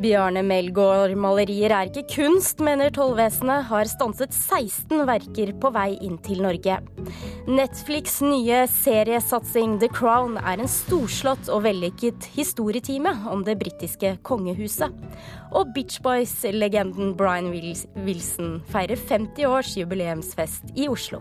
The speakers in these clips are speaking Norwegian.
Bjarne Melgaard-malerier er ikke kunst, mener tollvesenet. Har stanset 16 verker på vei inn til Norge. Netflix' nye seriesatsing The Crown er en storslått og vellykket historietime om det britiske kongehuset. Og Beach Boys-legenden Brian Wilson feirer 50 års jubileumsfest i Oslo.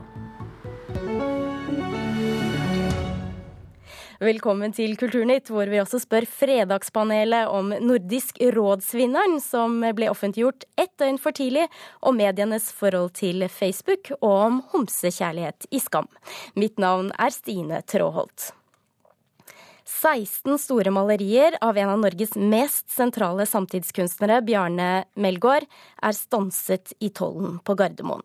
Velkommen til Kulturnytt, hvor vi også spør Fredagspanelet om Nordisk rådsvinneren, som ble offentliggjort ett døgn for tidlig, om medienes forhold til Facebook, og om homsekjærlighet i Skam. Mitt navn er Stine Tråholt. 16 store malerier av en av Norges mest sentrale samtidskunstnere, Bjarne Melgaard, er stanset i tollen på Gardermoen.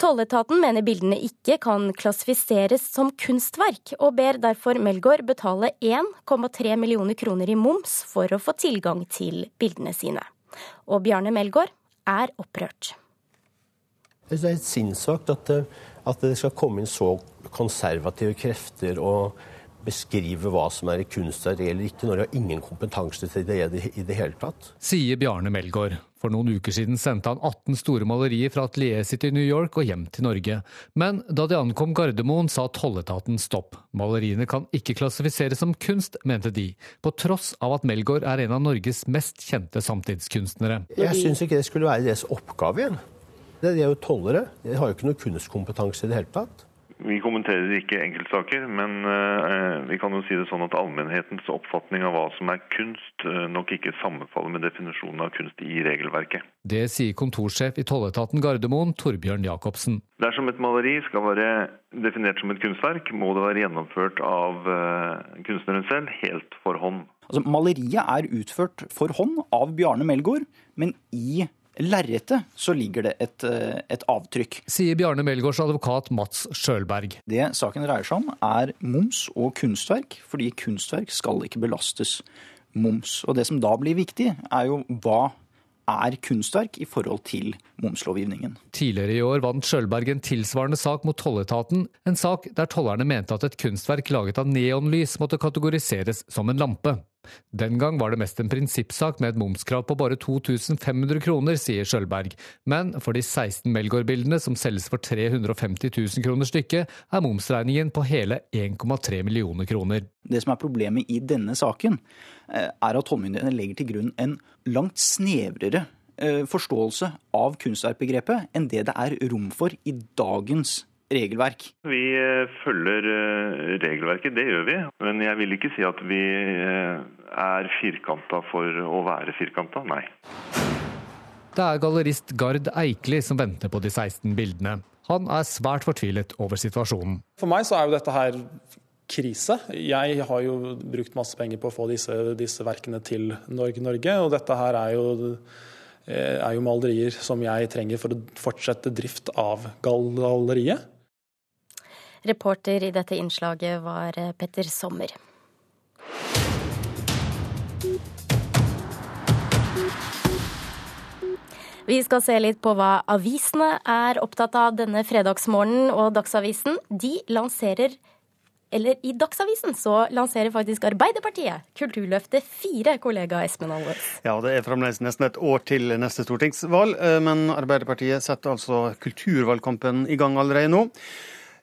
Tolletaten mener bildene ikke kan klassifiseres som kunstverk, og ber derfor Melgaard betale 1,3 millioner kroner i moms for å få tilgang til bildene sine. Og Bjarne Melgaard er opprørt. Det er helt sinnssvakt at, at det skal komme inn så konservative krefter og beskrive hva som er kunstverk eller ikke, når de har ingen kompetanse til det i det hele tatt. Sier Bjarne Melgaard. For noen uker siden sendte han 18 store malerier fra atelieret sitt i New York og hjem til Norge. Men da de ankom Gardermoen, sa tolletaten stopp. Maleriene kan ikke klassifiseres som kunst, mente de, på tross av at Melgaard er en av Norges mest kjente samtidskunstnere. Jeg syns ikke det skulle være deres oppgave igjen. De er jo tollere. De har jo ikke noe kunstkompetanse i det hele tatt. Vi kommenterer ikke enkeltsaker, men uh, vi kan jo si det sånn at allmennhetens oppfatning av hva som er kunst, uh, nok ikke sammenfaller med definisjonen av kunst i regelverket. Det sier kontorsjef i tolletaten Gardermoen, Torbjørn Jacobsen. Dersom et maleri skal være definert som et kunstverk, må det være gjennomført av uh, kunstneren selv, helt for hånd. Altså, maleriet er utført for hånd av Bjarne Melgaard, men i lerretet så ligger det et, eh, et, avtrykk. Sier Bjarne Melgaards advokat Mats Sjølberg. Det saken dreier seg om er moms og kunstverk, fordi kunstverk skal ikke belastes moms. Og det som da blir viktig, er jo hva er kunstverk i forhold til momslovgivningen. Tidligere i år vant Sjølberg en tilsvarende sak mot tolletaten, en sak der tollerne mente at et kunstverk laget av neonlys måtte kategoriseres som en lampe. Den gang var det mest en prinsippsak med et momskrav på bare 2500 kroner, sier Sjølberg. Men for de 16 Melgaard-bildene som selges for 350 000 kroner stykket, er momsregningen på hele 1,3 millioner kroner. Det som er problemet i denne saken, eh, er at tollmyndighetene legger til grunn en langt snevrere eh, forståelse av kunstverkbegrepet enn det det er rom for i dagens regelverk? Vi eh, følger eh, regelverket, det gjør vi. Men jeg vil ikke si at vi eh, er firkanta for å være firkanta, nei. Det er gallerist Gard Eikli som venter på de 16 bildene. Han er svært fortvilet over situasjonen. For meg så er jo dette her krise. Jeg har jo brukt masse penger på å få disse, disse verkene til Norge, Norge, og dette her er jo er jo malerier som jeg trenger for å fortsette drift av galleriet. Reporter i dette innslaget var eh, Petter Sommer. Vi skal se litt på hva avisene er opptatt av denne fredagsmorgenen. Og Dagsavisen de lanserer eller i Dagsavisen så lanserer faktisk Arbeiderpartiet Kulturløftet 4, kollega Espen Alves. Ja, det er fremdeles nesten et år til neste stortingsvalg, eh, men Arbeiderpartiet setter altså kulturvalgkampen i gang allerede nå.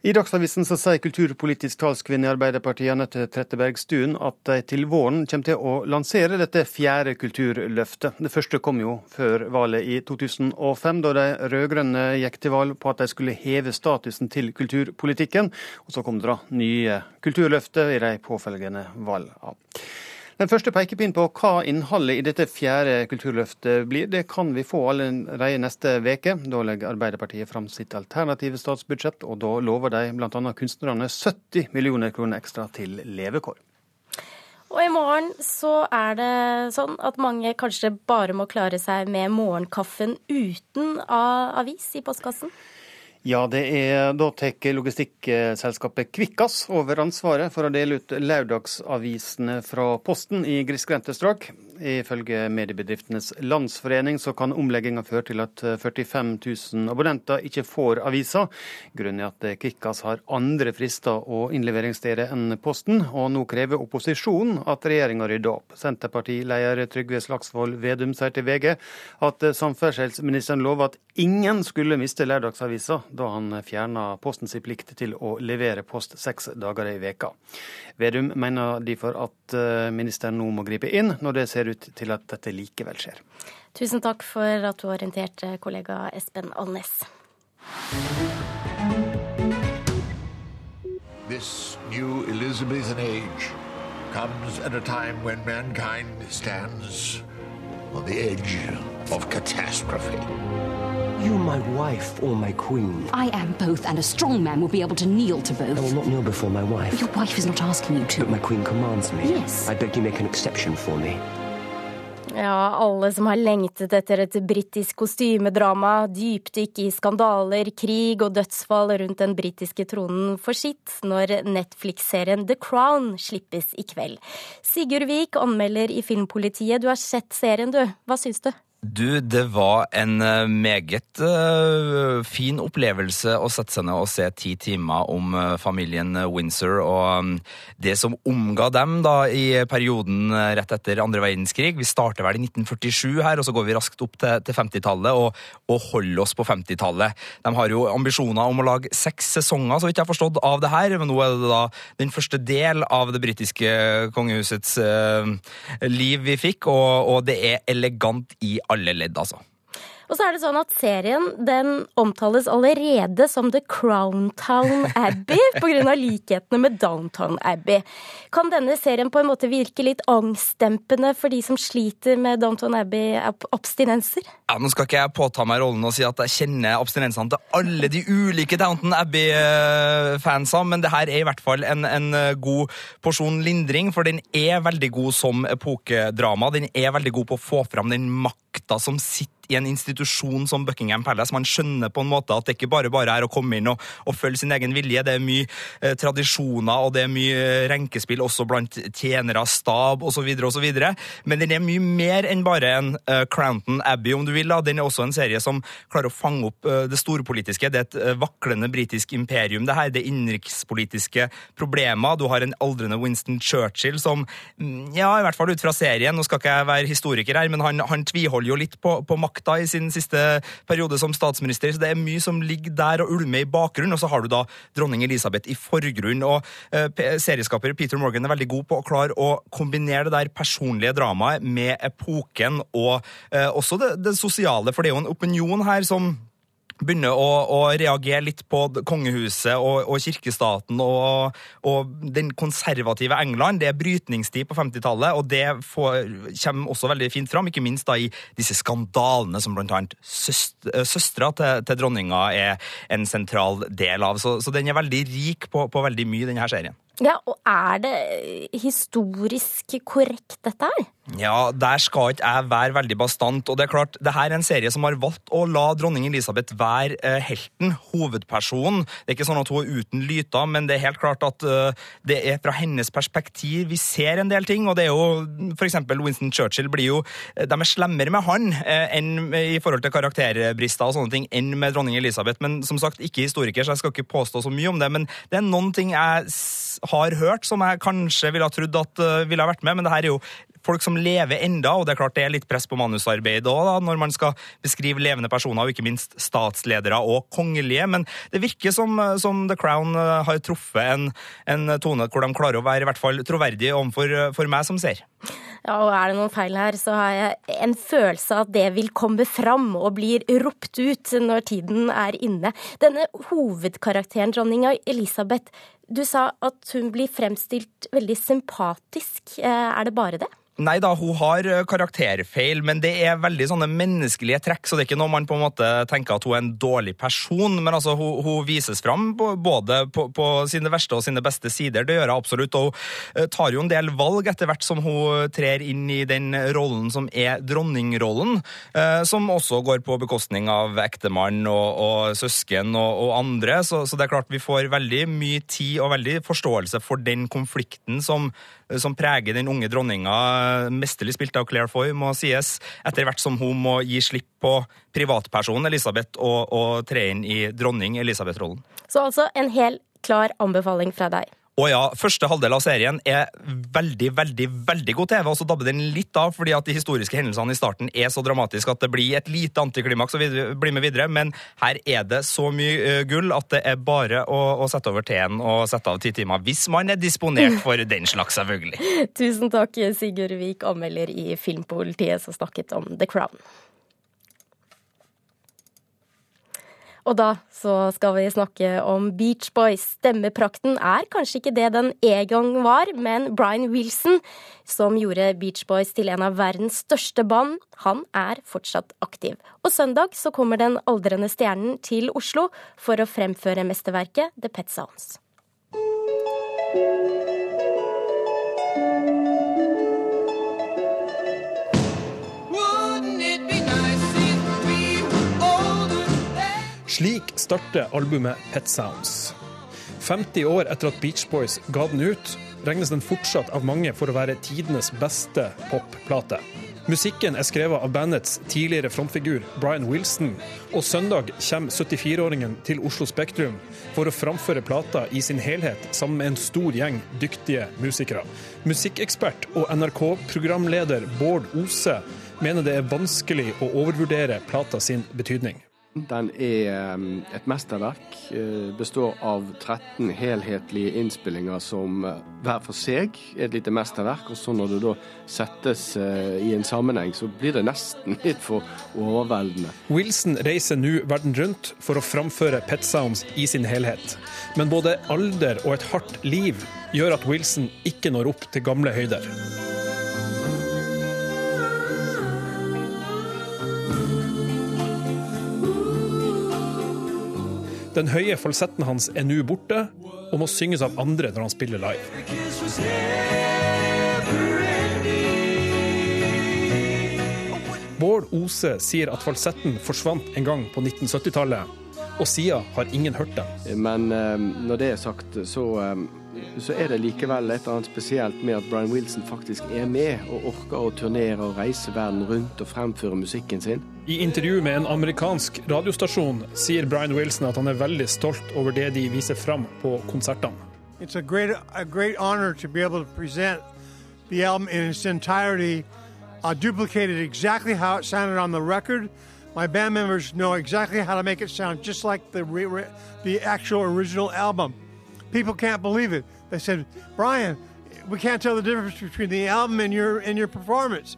I Dagsavisen så sier kulturpolitisk talskvinne i Arbeiderpartiet Anette Trettebergstuen at de til våren kommer til å lansere dette fjerde kulturløftet. Det første kom jo før valget i 2005, da de rød-grønne gikk til valg på at de skulle heve statusen til kulturpolitikken. Og så kom det da nye kulturløfter i de påfølgende valgene. Den første pekepinn på hva innholdet i dette fjerde kulturløftet blir, det kan vi få allerede neste veke. Da legger Arbeiderpartiet fram sitt alternative statsbudsjett, og da lover de bl.a. kunstnerne 70 millioner kroner ekstra til levekår. Og i morgen så er det sånn at mange kanskje bare må klare seg med morgenkaffen uten avis i postkassen? Ja, det er da tar logistikkselskapet Kvikkas over ansvaret for å dele ut lørdagsavisene fra Posten i grisgrendte strøk. Ifølge Mediebedriftenes Landsforening så kan omlegginga føre til at 45 000 abonnenter ikke får avisa. Grunnen er at Kvikkas har andre frister og innleveringssteder enn Posten, og nå krever opposisjonen at regjeringa rydder opp. Senterpartileder Trygve Slagsvold Vedum sier til VG at samferdselsministeren lover at ingen skulle miste lørdagsavisa da han fjerna Postens plikt til å levere post seks dager i veka. Vedum mener derfor at eh, ministeren nå må gripe inn, når det ser ut til at dette likevel skjer. Tusen takk for at du orienterte kollega Espen Alnes. This new Elizabethan age comes at a time when mankind stands on the edge of catastrophe. You my wife or my queen? I am both, and a strong man will be able to kneel to both. I will not kneel before my wife. Your wife is not asking you to. But my queen commands me. Yes. I beg you make an exception for me. Ja, alle som har lengtet etter et britisk kostymedrama, dypdykk i skandaler, krig og dødsfall rundt den britiske tronen får sitt når Netflix-serien The Crown slippes i kveld. Sigurd Vik, anmelder i Filmpolitiet, du har sett serien, du. Hva syns du? Du, det var en eh, meget uh, fin opplevelse å sette seg ned og se ti timer om uh, familien Windsor og um, det som omga dem da i perioden rett etter andre verdenskrig. Vi starter vel i 1947 her, og så går vi raskt opp til, til 50-tallet og, og, holder oss på 50-tallet. De har jo ambisjoner om å lage seks sesonger, så vidt jeg har forstått, av det her, men nå er det da den første del av det britiske kongehusets liv vi fikk, og, og det er elegant i alle ledd, altså. Og så er det sånn at serien den omtales allerede som The Crowntown Abbey pga. likhetene med Downtown Abbey. Kan denne serien på en måte virke litt angstdempende for de som sliter med Downtown Abbey-abstinenser? Ja, Nå skal ikke jeg påta meg rollen og si at jeg kjenner abstinensene til alle de ulike Downton Abbey-fansa, men det her er i hvert fall en, en god porsjon lindring, for den er veldig god som epokedrama. Den er veldig god på å få fram den makta som sitter i en institusjon som Buckingham Palace. Man skjønner på en måte at det ikke bare bare er å komme inn og, og følge sin egen vilje. Det er mye eh, tradisjoner og det er mye eh, renkespill også blant tjenere, stab osv. osv. Men den er mye mer enn bare en uh, Crownton Abbey, om du vil. Da. Den er også en serie som klarer å fange opp uh, det storpolitiske. Det er et uh, vaklende britisk imperium, det her. Det er innenrikspolitiske problemer. Du har en aldrende Winston Churchill som, mm, ja, i hvert fall ut fra serien, nå skal ikke jeg være historiker her, men han, han tviholder jo litt på, på makta i sin siste periode som statsminister, så det er mye som ligger der og ulmer i bakgrunnen. Og så har du da dronning Elisabeth i forgrunn. Og uh, serieskaper Peter Morgan er veldig god på å klare å kombinere det der personlige dramaet med epoken og uh, også det, det sosiale, for det er jo en opinion her som begynner å, å, reagere litt på kongehuset og, og kirkestaten og, og, den konservative England. Det er brytningstid på 50-tallet, og det får, kommer også veldig fint fram, ikke minst da i disse skandalene som blant annet søstera til, til, dronninga er en sentral del av. Så, så den er veldig rik på, på veldig mye, denne serien. Ja, og er det historisk korrekt, dette her? Ja, der skal ikke jeg være veldig bastant. Og det er klart, det her er en serie som har valgt å la dronning Elisabeth være eh, helten, hovedpersonen. Det er ikke sånn at hun er uten lyter, men det er helt klart at uh, det er fra hennes perspektiv vi ser en del ting. Og det er jo for eksempel Winston Churchill blir jo De er slemmere med han eh, enn i forhold til karakterbrister og sånne ting enn med dronning Elisabeth. Men som sagt, ikke historiker, så jeg skal ikke påstå så mye om det. Men det er noen ting jeg har hørt, som jeg kanskje ville ha trodd at uh, ville ha vært med, men det her er jo folk som lever enda, og det er klart det er litt press på manusarbeid òg, når man skal beskrive levende personer, og ikke minst statsledere og kongelige. Men det virker som, som The Crown uh, har truffet en, en, tone hvor de klarer å være i hvert fall troverdige overfor for meg som ser. Ja, og er det noen feil her, så har jeg en følelse av at det vil komme fram og blir ropt ut når tiden er inne. Denne hovedkarakteren, dronninga Elisabeth, du sa at hun blir fremstilt veldig sympatisk. Eh, er det bare det? Nei da, hun har eh, karakterfeil, men det er veldig sånne menneskelige trekk, så det er ikke noe man på en måte tenker at hun er en dårlig person. Men altså, hun, hun vises fram både på, på, sine verste og sine beste sider, det gjør hun absolutt. Og hun eh, tar jo en del valg etter hvert som hun trer inn i den rollen som er dronningrollen, eh, som også går på bekostning av ektemann og, og søsken og, og andre. Så, så, det er klart vi får veldig mye tid og veldig forståelse for den konflikten som som preger den unge dronninga, mesterlig spilt av Claire Foy, må sies, etter hvert som hun må gi slipp på privatpersonen Elisabeth og, og tre inn i dronning Elisabeth-rollen. Så altså en helt klar anbefaling fra deg? Og ja, første halvdel av serien er veldig, veldig veldig god TV, og så dabber den litt av fordi at de historiske hendelsene i starten er så dramatiske at det blir et lite antiklimaks å bli med videre, men her er det så mye gull at det er bare å, å sette over T-en og sette av ti timer, hvis man er disponert for den slags, selvfølgelig. Tusen takk, Sigurd Vik, anmelder i Filmpolitiet, som snakket om The Crown. Og da så skal vi snakke om Beach Boys. Stemmeprakten er kanskje ikke det den en gang var, men Brian Wilson, som gjorde Beach Boys til en av verdens største band, han er fortsatt aktiv. Og søndag så kommer den aldrende stjernen til Oslo for å fremføre mesterverket The Pet Sounds. Slik starter albumet Pet Sounds. 50 år etter at Beach Boys ga den ut, regnes den fortsatt av mange for å være tidenes beste popplate. Musikken er skrevet av bandets tidligere frontfigur Brian Wilson, og søndag kommer 74-åringen til Oslo Spektrum for å framføre plata i sin helhet sammen med en stor gjeng dyktige musikere. Musikkekspert og NRK-programleder Bård Ose mener det er vanskelig å overvurdere plata sin betydning. Den er et mesterverk. Eh, består av 13 helhetlige innspillinger som eh, hver for seg er et lite mesterverk. Og så når det da settes eh, i en sammenheng, så blir det nesten litt for overveldende. Wilson reiser nå verden rundt for å framføre Pet Sounds i sin helhet. Men både alder og et hardt liv gjør at Wilson ikke når opp til gamle høyder. Den høye falsetten hans er nå borte, og må synges av andre når han spiller live. Bård Ose sier at falsetten forsvant en gang på 1970-tallet, og siden har ingen hørt den. Men eh, når det er sagt, så, eh, så er det likevel et eller annet spesielt med at Brian Wilson faktisk er med og orker å turnere og reise verden rundt og fremføre musikken sin. I intervju med en amerikansk radiostasjon sier Brian Wilson at han er veldig stolt over det de viser fram på konsertene. It's a great, a great honor to be able to present the album in its entirety, uh, duplicated exactly how it sounded on the record. My band members know exactly how to make it sound just like the re- the actual original album. People can't believe it. They said, "Brian, we can't tell the difference between the album and your and your performance."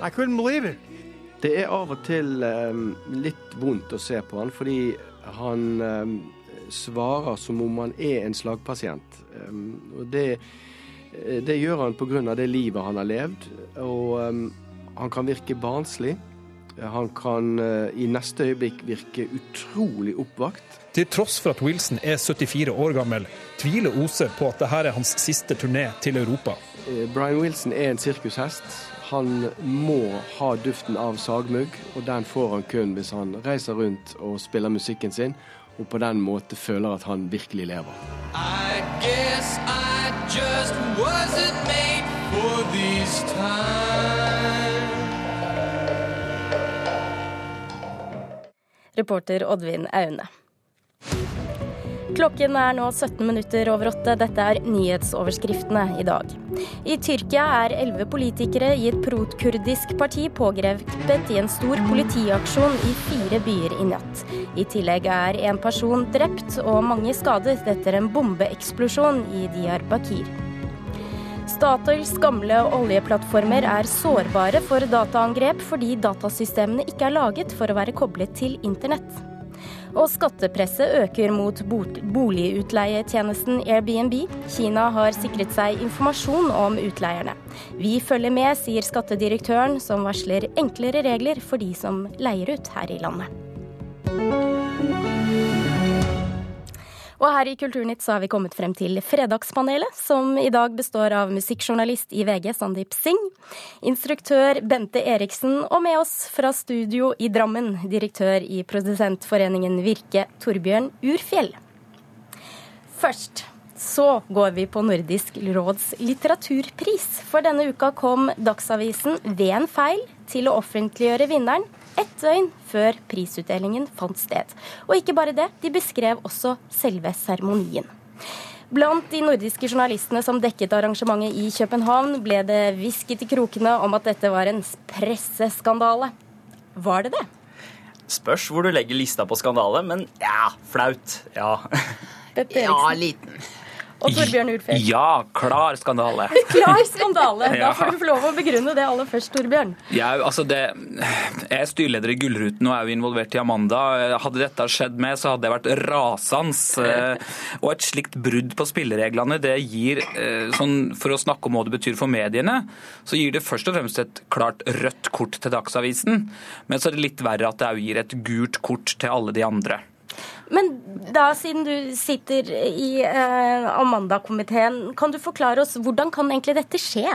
I couldn't believe it. Det er av og til um, litt vondt å se på han, fordi han um, svarer som om han er en slagpasient. Um, og det, det, gjør han pga. det livet han har levd. Og han kan virke barnslig. Han kan uh, i neste øyeblikk virke utrolig oppvakt. Til tross for at Wilson er 74 år gammel, tviler Ose på at dette er hans siste turné til Europa. Uh, Brian Wilson er en sirkushest. Han må ha duften av sagmugg, og den får han kun hvis han reiser rundt og spiller musikken sin, og på den måte føler at han virkelig lever. I guess I just wasn't made for these times. Reporter Oddvin Aune. Klokken er nå 17 minutter over åtte. Dette er nyhetsoverskriftene i dag. I Tyrkia er elleve politikere i et protkurdisk parti pågrepet i en stor politiaksjon i fire byer i natt. I tillegg er en person drept og mange skadet etter en bombeeksplosjon i Diyarbakir. Statoils gamle oljeplattformer er sårbare for dataangrep fordi datasystemene ikke er laget for å være koblet til internett. Og skattepresset øker mot boligutleietjenesten Airbnb. Kina har sikret seg informasjon om utleierne. Vi følger med, sier skattedirektøren, som varsler enklere regler for de som leier ut her i landet. Og her i Kulturnytt så har vi kommet frem til Fredagspanelet, som i dag består av musikkjournalist i VG Sandeep Singh, instruktør Bente Eriksen og med oss fra studio i Drammen, direktør i Produsentforeningen Virke, Torbjørn Urfjell. Først så går vi på Nordisk råds litteraturpris, for denne uka kom Dagsavisen ved en feil til å offentliggjøre vinneren ett døgn før prisutdelingen fant sted. Og ikke bare det, de beskrev også selve seremonien. Blant de nordiske journalistene som dekket arrangementet i København, ble det hvisket i krokene om at dette var en presseskandale. Var det det? Spørs hvor du legger lista på skandale, men ja, flaut. Ja. Ja, liten. Og Torbjørn Urfjell. Ja, klar skandale. Klar skandale! Da får du få lov å begrunne det aller først, Torbjørn. Jeg, altså det, jeg er styreleder i Gullruten og er jo involvert i Amanda. Hadde dette skjedd med, så hadde jeg vært rasende. Eh, Og et slikt brudd på spillereglene, det gir, eh, sånn, for å snakke om hva det betyr for mediene, så gir det først og fremst et klart rødt kort til Dagsavisen. Men så er det litt verre at det òg gir et gult kort til alle de andre. Men da, siden du sitter i eh, Amanda-komiteen, kan du forklare oss hvordan kan egentlig dette skje?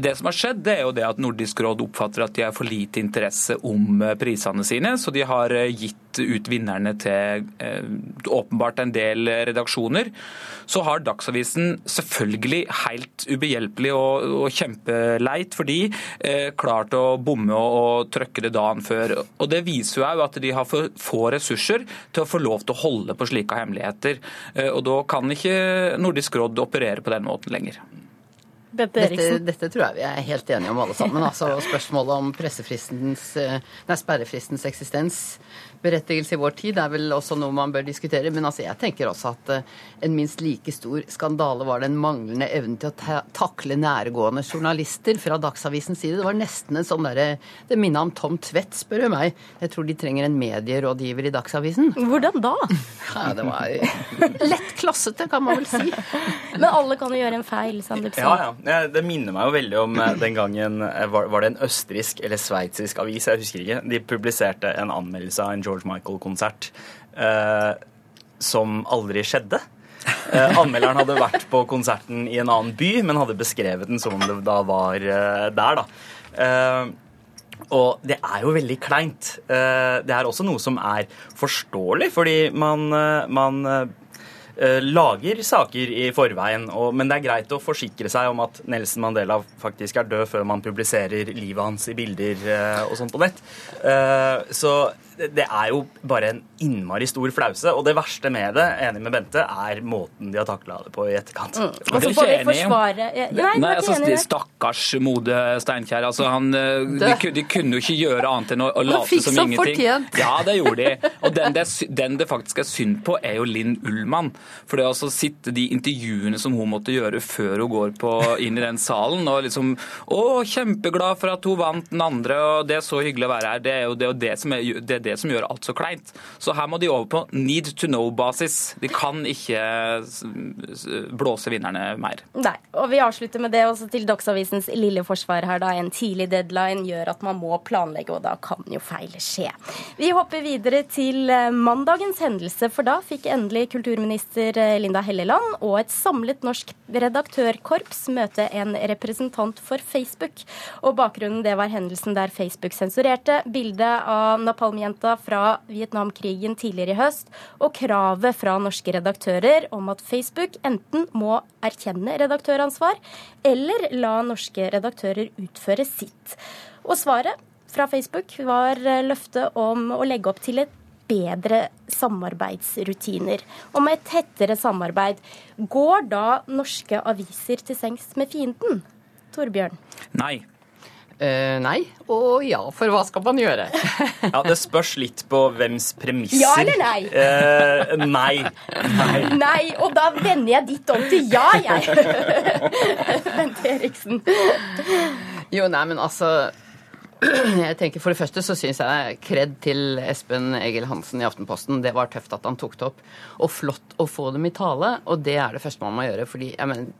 Det som har skjedd, det er jo det at Nordisk råd oppfatter at de har for lite interesse om eh, prisene sine, så de har eh, gitt ut vinnerne til eh, åpenbart en del redaksjoner. Så har Dagsavisen selvfølgelig helt ubehjelpelig og, og kjempeleit for de klart å bomme og, og trykke det dagen før. Og Det viser jo at de har for få ressurser til å få lov til å holde på slike hemmeligheter. Og Da kan ikke Nordisk råd operere på den måten lenger. Bente Dette, Eriksen. dette tror jeg vi er helt enige om alle sammen. Altså, spørsmålet om eh, nei, sperrefristens eksistens, berettigelse i vår tid, er vel også noe man bør diskutere. Men altså, jeg tenker også at eh, en minst like stor skandale var den manglende evnen til å ta takle nærgående journalister fra Dagsavisens side. Det var nesten en sånn derre Det minna om Tom Tvedt, spør du meg. Jeg tror de trenger en medierådgiver i Dagsavisen. Hvordan da? Ja, det var lett klassete, kan man vel si. Men alle kan jo gjøre en feil, Sandeep Ja, ja. Ja, Det minner meg jo veldig om eh, den gangen eh, var, var det en østerriksk eller sveitsisk avis, jeg husker ikke. De publiserte en anmeldelse av en George Michael-konsert eh, som aldri skjedde. Eh, anmelderen hadde vært på konserten i en annen by, men hadde beskrevet den som om det da var eh, der. da. Eh, og det er jo veldig kleint. Eh, Det er også noe som er forståelig, fordi man, eh, man lager saker i forveien, og, men det er greit å forsikre seg om at Nelson Mandela faktisk er død før man publiserer livet hans i bilder eh, og sånt på nett. Eh, Så det det er jo bare en innmari stor flause, og det verste med det, enig med Bente, er måten de har takla det på i etterkant. Mm. Og så får vi forsvare ja, Nei, Nei, er altså, ikke enig? Stakkars Mode Steinkjer. Altså, han, eh, de, de kunne jo ikke gjøre annet enn å, å late fikk som så ingenting. fortjent. Ja, det gjorde de. Og den det, den det faktisk er synd på, er jo Linn Ullmann. For det å altså sitte de intervjuene som hun måtte gjøre før hun går på, inn i den salen, og liksom Å, kjempeglad for at hun vant den andre, og det er så hyggelig å være her. Det er jo det, og det, som, er, det, er det som gjør alt så kleint. Så her må de over på need to know-basis. De kan ikke blåse vinnerne mer. Nei, og vi avslutter med det også til Dagsavisens lille forsvar her. da En tidlig deadline gjør at man må planlegge, og da kan jo feil skje. Vi hopper videre til eh, mandagens hendelse, for da fikk endelig kulturminister eh, Linda Helleland og et samlet norsk redaktørkorps møte en representant for Facebook. Og bakgrunnen det var hendelsen der Facebook sensurerte bildet av napalmjenta fra Vietnamkrigen tidligere i høst, og kravet fra norske redaktører om at Facebook enten må erkjenne redaktøransvar, eller la norske redaktører utføre sitt. Og svaret fra Facebook var eh, løftet om å legge opp til et bedre samarbeidsrutiner. Og med et tettere samarbeid, går da norske aviser til sengs med fienden? Torbjørn? Nei. Eh, nei og ja, for hva skal man gjøre? Ja, Det spørs litt på hvems premisser. Ja eller nei? Uh, nei. nei. Nei, og da vender jeg ditt om til ja, jeg. Bente Eriksen. Jo, nei, men altså Jeg tenker For det første så syns jeg kred til Espen Egil Hansen i Aftenposten. Det var tøft at han tok det opp. Og flott å få dem i tale, og det er det første man må gjøre. fordi jeg mener,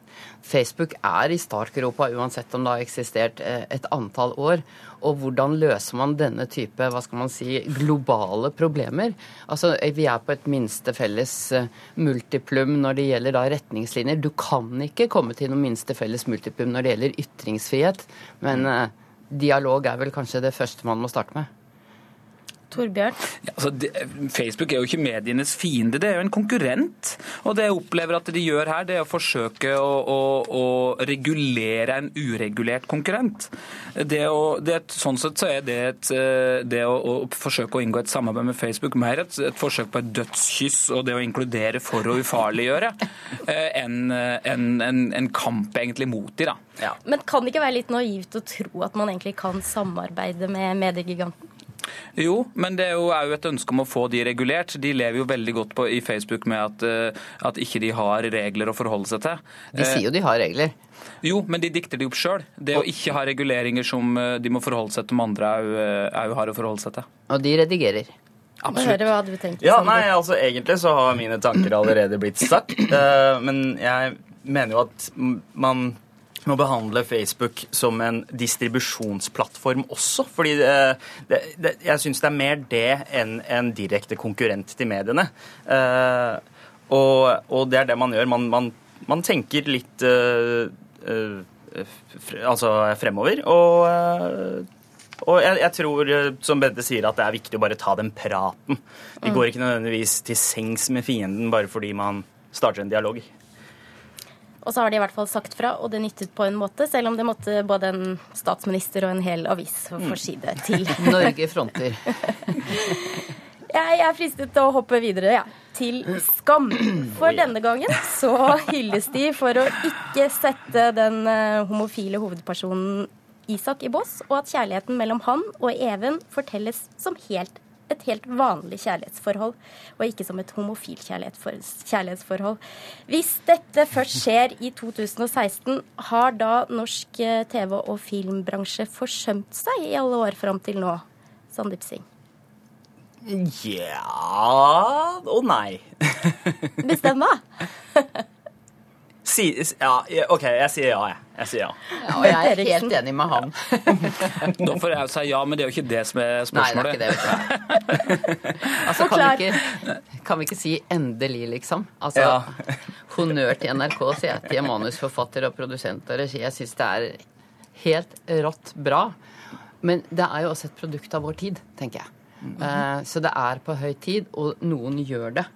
Facebook er i startgropa uansett om det har eksistert eh, et antall år. Og hvordan løser man denne type hva skal man si, globale problemer? Altså, Vi er på et minste felles eh, multiplum når det gjelder da retningslinjer. Du kan ikke komme til noe minste felles multiplum når det gjelder ytringsfrihet. men eh, dialog er vel kanskje det første man må starte med? Torbjørn? Ja, altså, det, Facebook er jo ikke medienes fiende, det er jo en konkurrent. Og det jeg opplever at de gjør her, det er å forsøke å, å, å regulere en uregulert konkurrent. Det å, det, sånn sett så er det, et, eh, det å, å, forsøke å inngå et samarbeid med Facebook mer et, et, forsøk på et dødskyss og det å inkludere for å ufarliggjøre, eh, enn en, en, en, kamp egentlig mot de, da. Ja. Men kan det ikke være litt naivt å tro at man egentlig kan samarbeide med mediegiganten? Jo, men det er jo òg et ønske om å få de regulert. De lever jo veldig godt på, i Facebook med at, eh, at ikke de har regler å forholde seg til. De sier jo de har regler. Jo, men de dikter de opp sjøl. Det å ikke ha reguleringer som eh, de må forholde seg til, som andre òg eh, har å forholde seg til. Og de redigerer. Absolutt. Hva hadde du tenkt? Ja, nei, altså Egentlig så har mine tanker allerede blitt sagt. Men jeg mener jo at man med å behandle Facebook som en distribusjonsplattform også. fordi det, det, det, jeg syns det er mer det enn en direkte konkurrent til mediene. Uh, og, og, det er det man gjør. Man, man, man tenker litt uh, altså fremover. Og, og jeg, jeg, tror, som Bente sier, at det er viktig å bare ta den praten. Vi mm. går ikke nødvendigvis til sengs med fienden bare fordi man starter en dialog. Og så har de i hvert fall sagt fra, og det nyttet på en måte, selv om det måtte både en statsminister og en hel avis få si det til. Norge fronter. Jeg er fristet til å hoppe videre ja, til Skam. For denne gangen så hylles de for å ikke sette den eh, homofile hovedpersonen Isak i bås, og at kjærligheten mellom han og Even fortelles som helt et helt vanlig kjærlighetsforhold, og ikke som et homofilt kjærlighetsforhold. Hvis dette først skjer i 2016, har da norsk eh, TV- og filmbransje forsømt seg i alle år fram til nå? Sandeep Singh. Ja og nei. Bestem, da. Si, ja, OK, jeg sier ja, jeg. jeg sier ja. ja. Og jeg er helt enig med han. da får jeg si ja, men det er jo ikke det som er spørsmålet. Nei, det er ikke det. altså, kan vi, ikke, kan vi ikke si 'endelig', liksom? Altså, ja. Honnør til NRK, sier jeg til manusforfatter og produsent og regi. Jeg syns det er helt rått bra. Men det er jo også et produkt av vår tid, tenker jeg. Mm -hmm. Så det er på høy tid, og noen gjør det.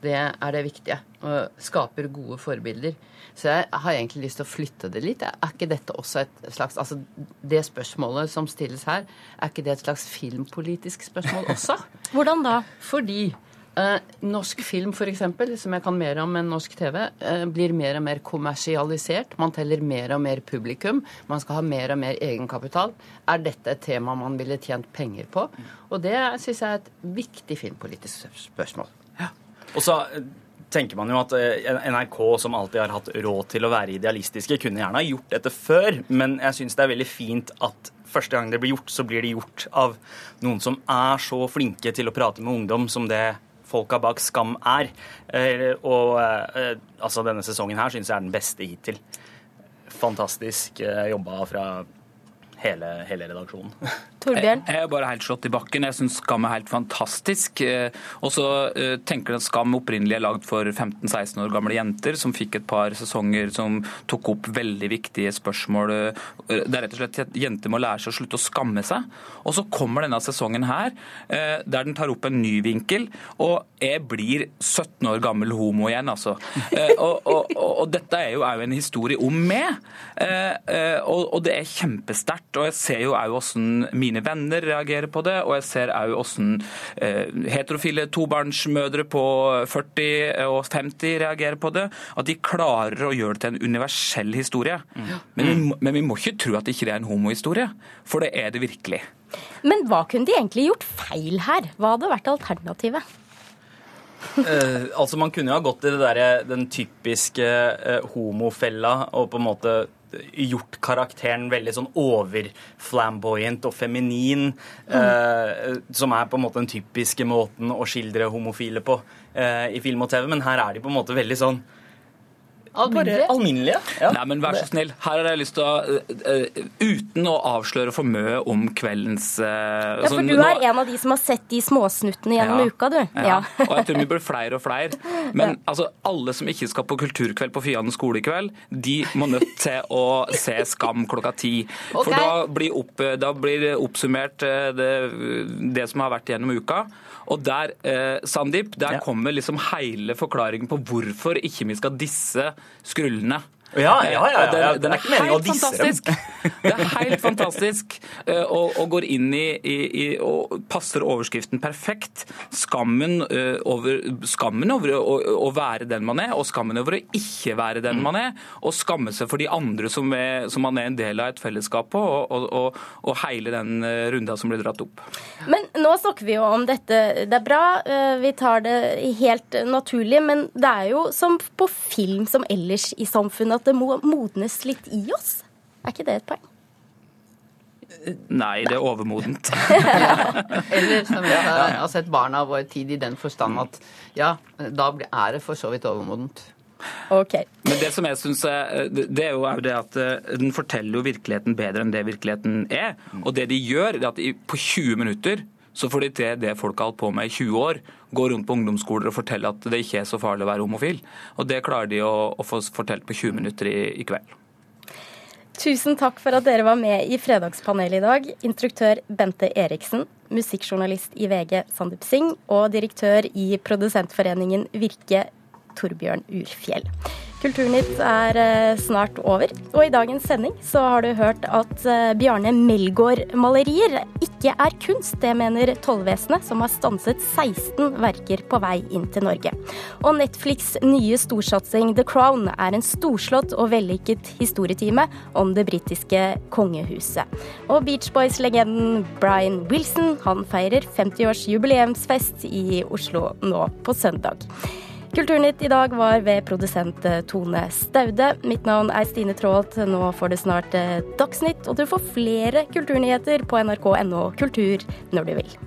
Det er det viktige. Og skaper gode forbilder. Så jeg har egentlig lyst til å flytte det litt. Er ikke dette også et slags Altså det spørsmålet som stilles her, er ikke det et slags filmpolitisk spørsmål også? Hvordan da? Fordi eh, norsk film, f.eks., som jeg kan mer om enn norsk TV, eh, blir mer og mer kommersialisert. Man teller mer og mer publikum. Man skal ha mer og mer egenkapital. Er dette et tema man ville tjent penger på? Og det syns jeg er et viktig filmpolitisk spørsmål. Og så eh, tenker man jo at eh, NRK, som alltid har hatt råd til å være idealistiske, kunne gjerne ha gjort dette før, men jeg syns det er veldig fint at første gang det blir gjort, så blir det gjort av noen som er så flinke til å prate med ungdom som det folka bak Skam er. Eh, og altså, denne sesongen her syns jeg er den beste hittil. Fantastisk jobba fra hele, hele redaksjonen. Torbjørn? Jeg, jeg er bare helt slått i bakken. Jeg syns Skam er helt fantastisk. Eh, og så uh, tenker jeg at Skam opprinnelig er lagd for 15-16 år gamle jenter som fikk et par sesonger som tok opp veldig viktige spørsmål. Eh, det er rett og slett at jenter må lære seg å slutte å skamme seg. Og så kommer denne sesongen her, der den tar opp en ny vinkel. Og jeg blir 17 år gammel homo igjen, altså. Og, og, og, og, dette er jo òg en historie om meg. og, det er kjempesterkt. Og jeg ser jo òg åssen mine venner reagerer på det, og jeg ser òg åssen eh, heterofile tobarnsmødre på 40 og 50 reagerer på det. At de klarer å gjøre det til en universell historie. Mm. Men, vi, men, vi, må ikke tro at det ikke er en homohistorie, for det er det virkelig. Men hva kunne de egentlig gjort feil her? Hva hadde vært alternativet? uh, altså Man kunne jo ha gått i der, den typiske uh, homofella og på en måte gjort karakteren veldig sånn overflamboyant og feminin. Eh, som er på en måte den typiske måten å skildre homofile på eh, i film og TV. Men her er de på en måte veldig sånn bare alminnelige. Ja. Nei, men vær så snill. Her har jeg lyst til å uh, Uten å avsløre for mye om kveldens uh, Ja, for du er en av de som har sett de småsnuttene gjennom Ja. uka, du. Ja. og jeg tror vi blir flere og flere. Men altså, alle som ikke skal på kulturkveld på Fiane skole i kveld, de må nødt til å se Skam klokka ti. For da blir, opp, da blir oppsummert det, det som har vært gjennom uka. Og der, eh, Sandeep, der kommer liksom hele forklaringen på hvorfor ikke vi skal disse skrullene. Ja, ja, ja, ja, den- Den Det er ikke meningen å helt disse dem. Det er helt fantastisk. Og, og går inn i, i, i og passer overskriften perfekt. Skammen eh, over, skammen over å, å være den man er, og skammen over å ikke være den man er. Og skamme seg for de andre som, er, som man er en del av et fellesskap på, og, og, og, og hele den eh, runda som blir dratt opp. Men nå snakker vi jo om dette. Det er bra, eh, vi tar det helt naturlig, men det er jo som på film som ellers i samfunnet at det må modnes litt i oss. Er ikke det et poeng? Nei, det er overmodent. Eller som vi har har sett barna av vår tid i den forstand at ja, da er det for så vidt overmodent. Ok. Men det som jeg synes er, det er jo er det at eh, den forteller jo virkeligheten bedre enn det virkeligheten er. Og det de gjør, det er at på 20 minutter så får de til det folk har holdt på med i 20 år. Gå rundt på ungdomsskoler og fortelle at det ikke er så farlig å være homofil. Og det klarer de å, å få fortalt på 20 minutter i, i kveld. Tusen takk for at dere var med i Fredagspanelet i dag. Instruktør Bente Eriksen, musikkjournalist i VG Sandeep Singh og direktør i Produsentforeningen Virke Torbjørn Urfjell. Kulturnytt er eh, snart over, og i dagens sending så har du hørt at eh, Bjarne Melgaard-malerier ikke er kunst. Det mener tollvesenet, som har stanset 16 verker på vei inn til Norge. Og Netflix' nye storsatsing The Crown er en storslått og vellykket historietime om det britiske kongehuset. Og Beach Boys-legenden Brian Wilson han feirer 50 års jubileumsfest i Oslo nå på søndag. Kulturnytt i dag var ved produsent eh, Tone Staude. Mitt navn er Stine Traalt. Nå får du snart eh, Dagsnytt, og du får flere kulturnyheter på nrk.no kultur når du vil.